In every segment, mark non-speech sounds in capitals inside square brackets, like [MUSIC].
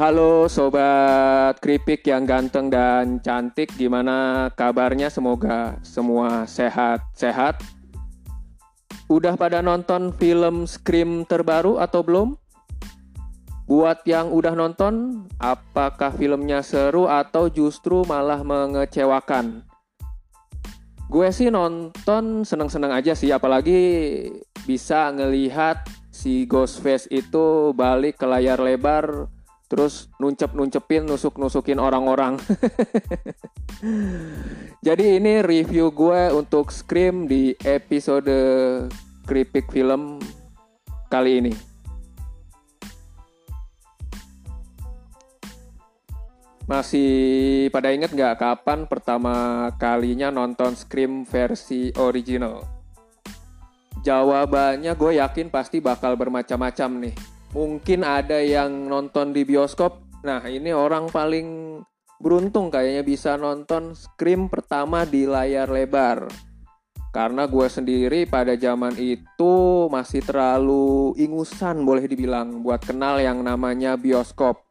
Halo sobat keripik yang ganteng dan cantik, gimana kabarnya? Semoga semua sehat-sehat. Udah pada nonton film Scream terbaru atau belum? Buat yang udah nonton, apakah filmnya seru atau justru malah mengecewakan? Gue sih nonton seneng-seneng aja sih, apalagi bisa ngelihat si Ghostface itu balik ke layar lebar terus nuncep nuncepin nusuk nusukin orang-orang. [LAUGHS] Jadi ini review gue untuk Scream di episode Kripik Film kali ini. Masih pada inget nggak kapan pertama kalinya nonton Scream versi original? Jawabannya gue yakin pasti bakal bermacam-macam nih mungkin ada yang nonton di bioskop. Nah, ini orang paling beruntung kayaknya bisa nonton Scream pertama di layar lebar. Karena gue sendiri pada zaman itu masih terlalu ingusan boleh dibilang buat kenal yang namanya bioskop.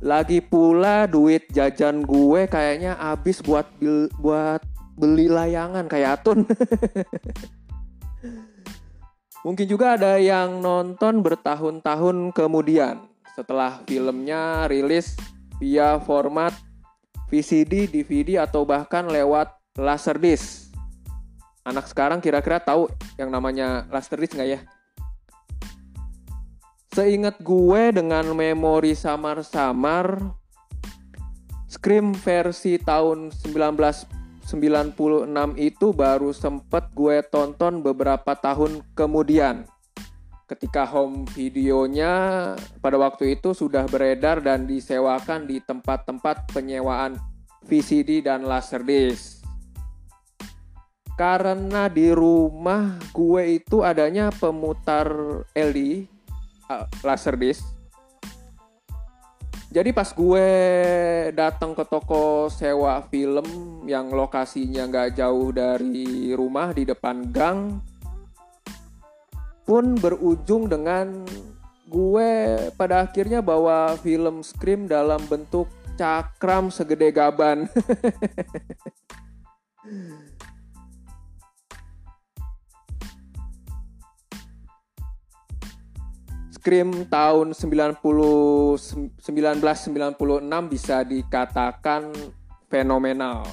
Lagi pula duit jajan gue kayaknya habis buat buat beli layangan kayak Atun. [LAUGHS] Mungkin juga ada yang nonton bertahun-tahun kemudian setelah filmnya rilis via format VCD, DVD atau bahkan lewat Laserdisc. Anak sekarang kira-kira tahu yang namanya Laserdisc nggak ya? Seingat gue dengan memori samar-samar, Scream versi tahun 19 96 itu baru sempet gue tonton beberapa tahun kemudian. Ketika home videonya pada waktu itu sudah beredar dan disewakan di tempat-tempat penyewaan VCD dan Laserdisc. Karena di rumah gue itu adanya pemutar LD, uh, Laserdisc, jadi pas gue datang ke toko sewa film yang lokasinya nggak jauh dari rumah di depan gang, pun berujung dengan gue pada akhirnya bawa film Scream dalam bentuk cakram segede gaban. [LAUGHS] Scream tahun 90 1996 bisa dikatakan fenomenal.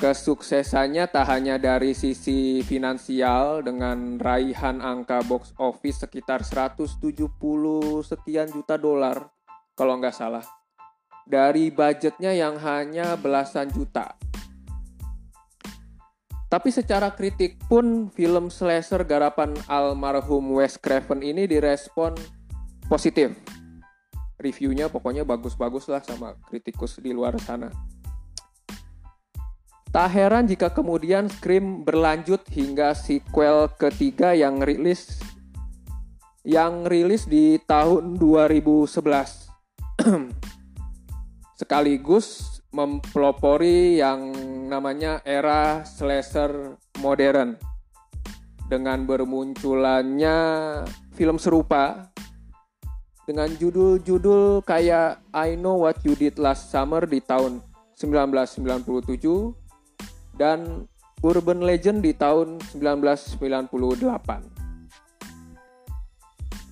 Kesuksesannya tak hanya dari sisi finansial dengan raihan angka box office sekitar 170 sekian juta dolar kalau nggak salah. Dari budgetnya yang hanya belasan juta. Tapi secara kritik pun film slasher garapan almarhum Wes Craven ini direspon positif. Reviewnya pokoknya bagus-bagus lah sama kritikus di luar sana. Tak heran jika kemudian Scream berlanjut hingga sequel ketiga yang rilis yang rilis di tahun 2011. [CLEARS THROAT] Sekaligus mempelopori yang namanya era slasher modern dengan bermunculannya film serupa dengan judul-judul kayak I Know What You Did Last Summer di tahun 1997 dan Urban Legend di tahun 1998.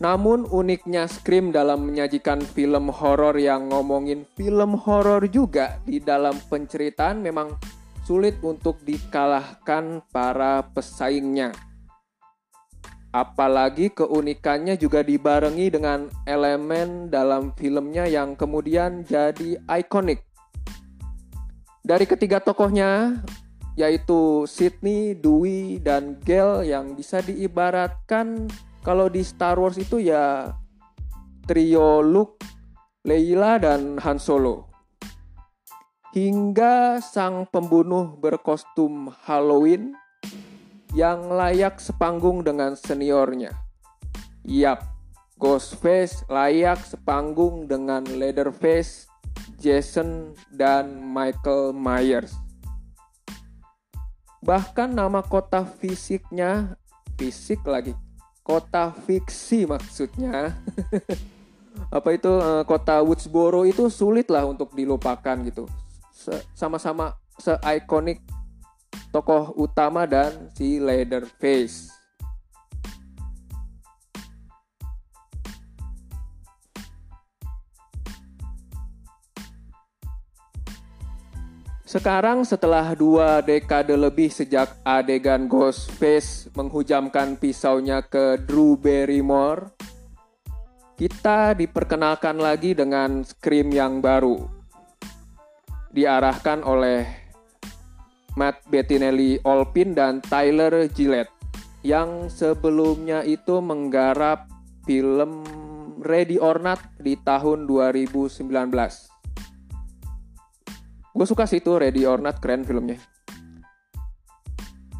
Namun uniknya Scream dalam menyajikan film horor yang ngomongin film horor juga di dalam penceritaan memang sulit untuk dikalahkan para pesaingnya. Apalagi keunikannya juga dibarengi dengan elemen dalam filmnya yang kemudian jadi ikonik. Dari ketiga tokohnya, yaitu Sydney, Dewey, dan Gale yang bisa diibaratkan kalau di Star Wars itu ya trio Luke, Leila dan Han Solo. Hingga sang pembunuh berkostum Halloween yang layak sepanggung dengan seniornya. Yap, Ghostface layak sepanggung dengan Leatherface, Jason, dan Michael Myers. Bahkan nama kota fisiknya, fisik lagi, kota fiksi maksudnya [LAUGHS] apa itu uh, kota Woodsboro itu sulit lah untuk dilupakan gitu. Sama-sama se-ikonik tokoh utama dan si Leatherface. Sekarang setelah dua dekade lebih sejak adegan Ghostface menghujamkan pisaunya ke Drew Barrymore, kita diperkenalkan lagi dengan Scream yang baru. Diarahkan oleh Matt Bettinelli Olpin dan Tyler Gillette yang sebelumnya itu menggarap film Ready or Not di tahun 2019. Gue suka sih itu Ready or Not keren filmnya.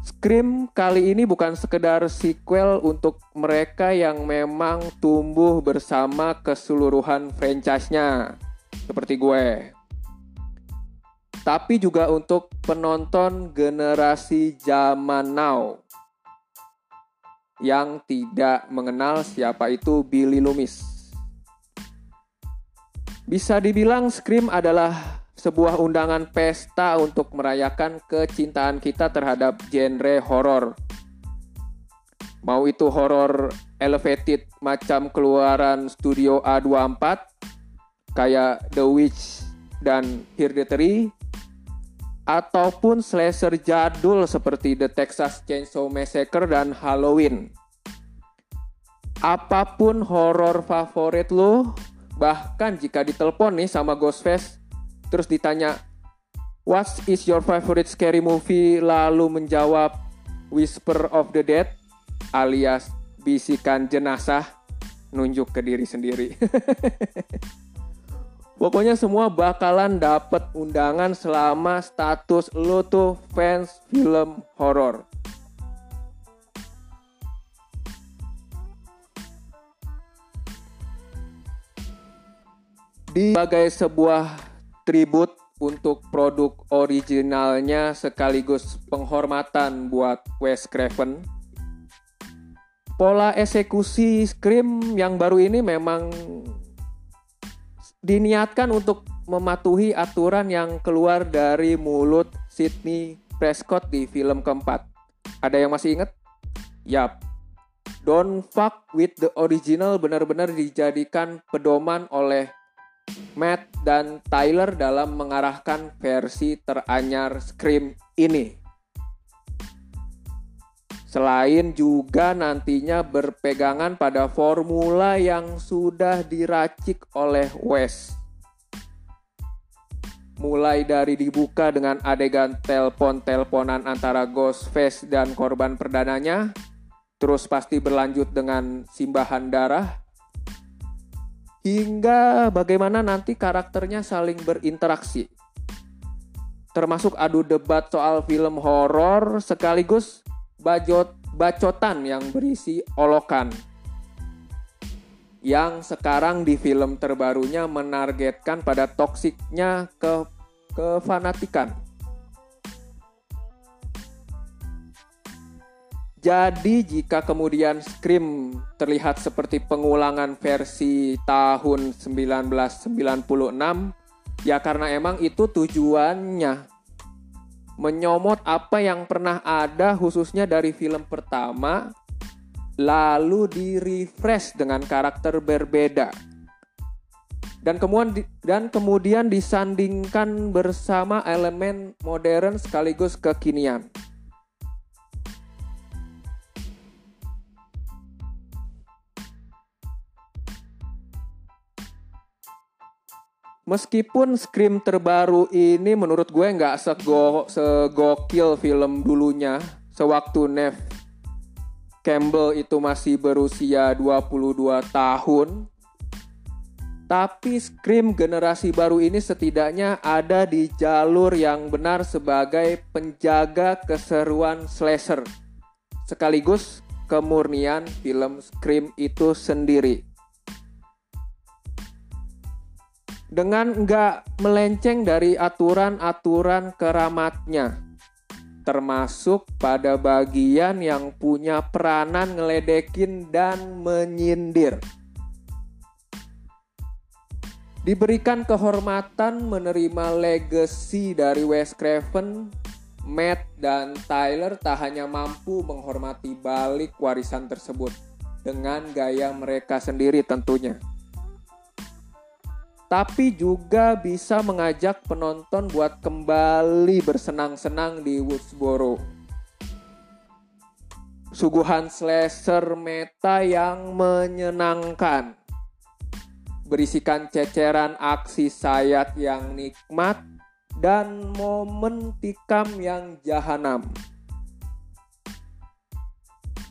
Scream kali ini bukan sekedar sequel untuk mereka yang memang tumbuh bersama keseluruhan franchise-nya seperti gue. Tapi juga untuk penonton generasi zaman now yang tidak mengenal siapa itu Billy Loomis. Bisa dibilang Scream adalah sebuah undangan pesta untuk merayakan kecintaan kita terhadap genre horor. Mau itu horor elevated macam keluaran studio A24 kayak The Witch dan Hereditary ataupun slasher jadul seperti The Texas Chainsaw Massacre dan Halloween. Apa pun horor favorit lo, bahkan jika ditelepon nih sama Ghostface, terus ditanya what is your favorite scary movie lalu menjawab Whisper of the Dead alias bisikan jenazah nunjuk ke diri sendiri. [LAUGHS] Pokoknya semua bakalan dapat undangan selama status lo tuh fans film horor. Di sebagai sebuah tribut untuk produk originalnya sekaligus penghormatan buat Wes Craven. Pola eksekusi Scream yang baru ini memang diniatkan untuk mematuhi aturan yang keluar dari mulut Sidney Prescott di film keempat. Ada yang masih inget? Yap. Don't fuck with the original benar-benar dijadikan pedoman oleh Matt dan Tyler dalam mengarahkan versi teranyar Scream ini. Selain juga nantinya berpegangan pada formula yang sudah diracik oleh Wes. Mulai dari dibuka dengan adegan telpon-telponan antara Ghostface dan korban perdananya, terus pasti berlanjut dengan simbahan darah, hingga bagaimana nanti karakternya saling berinteraksi. Termasuk adu debat soal film horor sekaligus bajot bacotan yang berisi olokan. Yang sekarang di film terbarunya menargetkan pada toksiknya ke kefanatikan. Jadi jika kemudian Scream terlihat seperti pengulangan versi tahun 1996, ya karena emang itu tujuannya. Menyomot apa yang pernah ada khususnya dari film pertama, lalu di-refresh dengan karakter berbeda. Dan kemudian dan kemudian disandingkan bersama elemen modern sekaligus kekinian. Meskipun Scream terbaru ini menurut gue nggak sego, segokil film dulunya sewaktu Nev Campbell itu masih berusia 22 tahun. Tapi Scream generasi baru ini setidaknya ada di jalur yang benar sebagai penjaga keseruan slasher. Sekaligus kemurnian film Scream itu sendiri. Dengan nggak melenceng dari aturan-aturan keramatnya, termasuk pada bagian yang punya peranan ngeledekin dan menyindir. Diberikan kehormatan menerima legacy dari Wes Craven, Matt dan Tyler tak hanya mampu menghormati balik warisan tersebut dengan gaya mereka sendiri tentunya. Tapi juga bisa mengajak penonton buat kembali bersenang-senang di Woodsboro. Suguhan slasher meta yang menyenangkan berisikan ceceran aksi sayat yang nikmat dan momen tikam yang jahanam.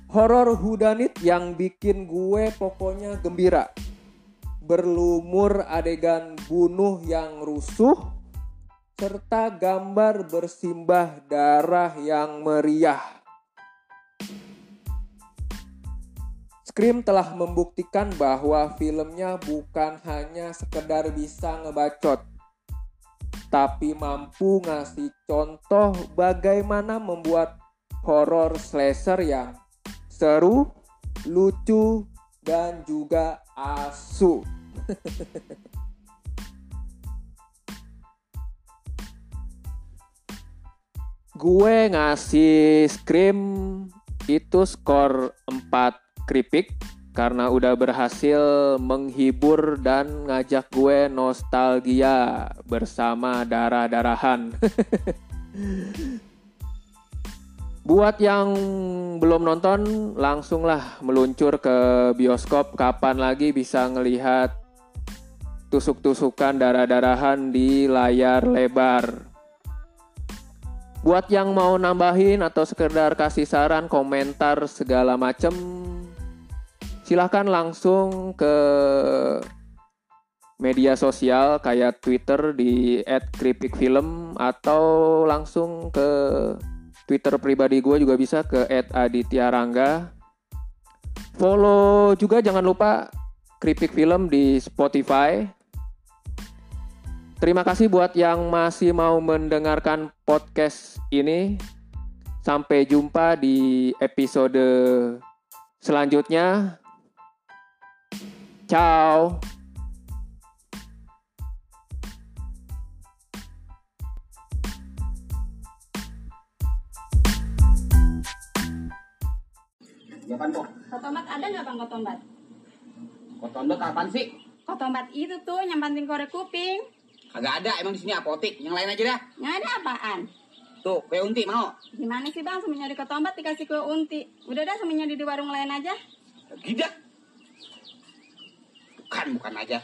Horor hudanit yang bikin gue pokoknya gembira. Berlumur adegan bunuh yang rusuh serta gambar bersimbah darah yang meriah. Scream telah membuktikan bahwa filmnya bukan hanya sekedar bisa ngebacot, tapi mampu ngasih contoh bagaimana membuat horror slasher yang seru, lucu, dan juga asu. [LAUGHS] Gue ngasih Scream itu skor 4 keripik karena udah berhasil menghibur dan ngajak gue nostalgia bersama darah-darahan. [LAUGHS] Buat yang belum nonton, langsunglah meluncur ke bioskop. Kapan lagi bisa ngelihat tusuk-tusukan darah-darahan di layar lebar? Buat yang mau nambahin atau sekedar kasih saran, komentar segala macem, silahkan langsung ke media sosial kayak Twitter di @kripikfilm atau langsung ke Twitter pribadi gue juga bisa ke @adityarangga. Follow juga jangan lupa Kripik Film di Spotify. Terima kasih buat yang masih mau mendengarkan podcast ini. Sampai jumpa di episode selanjutnya. Ciao. Apaan kok? Kotombat ada nggak bang kotombat? Kotombat apaan sih? Kotombat itu tuh yang banting korek kuping. Kagak ada, emang di sini apotik. Yang lain aja dah. Nggak ada apaan? Tuh, kue unti mau. Gimana sih bang semuanya di kotombat dikasih kue unti? Udah dah semuanya di warung lain aja. Gidak. Bukan, bukan aja.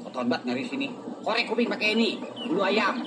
Kotombat nyari sini. Korek kuping pakai ini. Bulu ayam.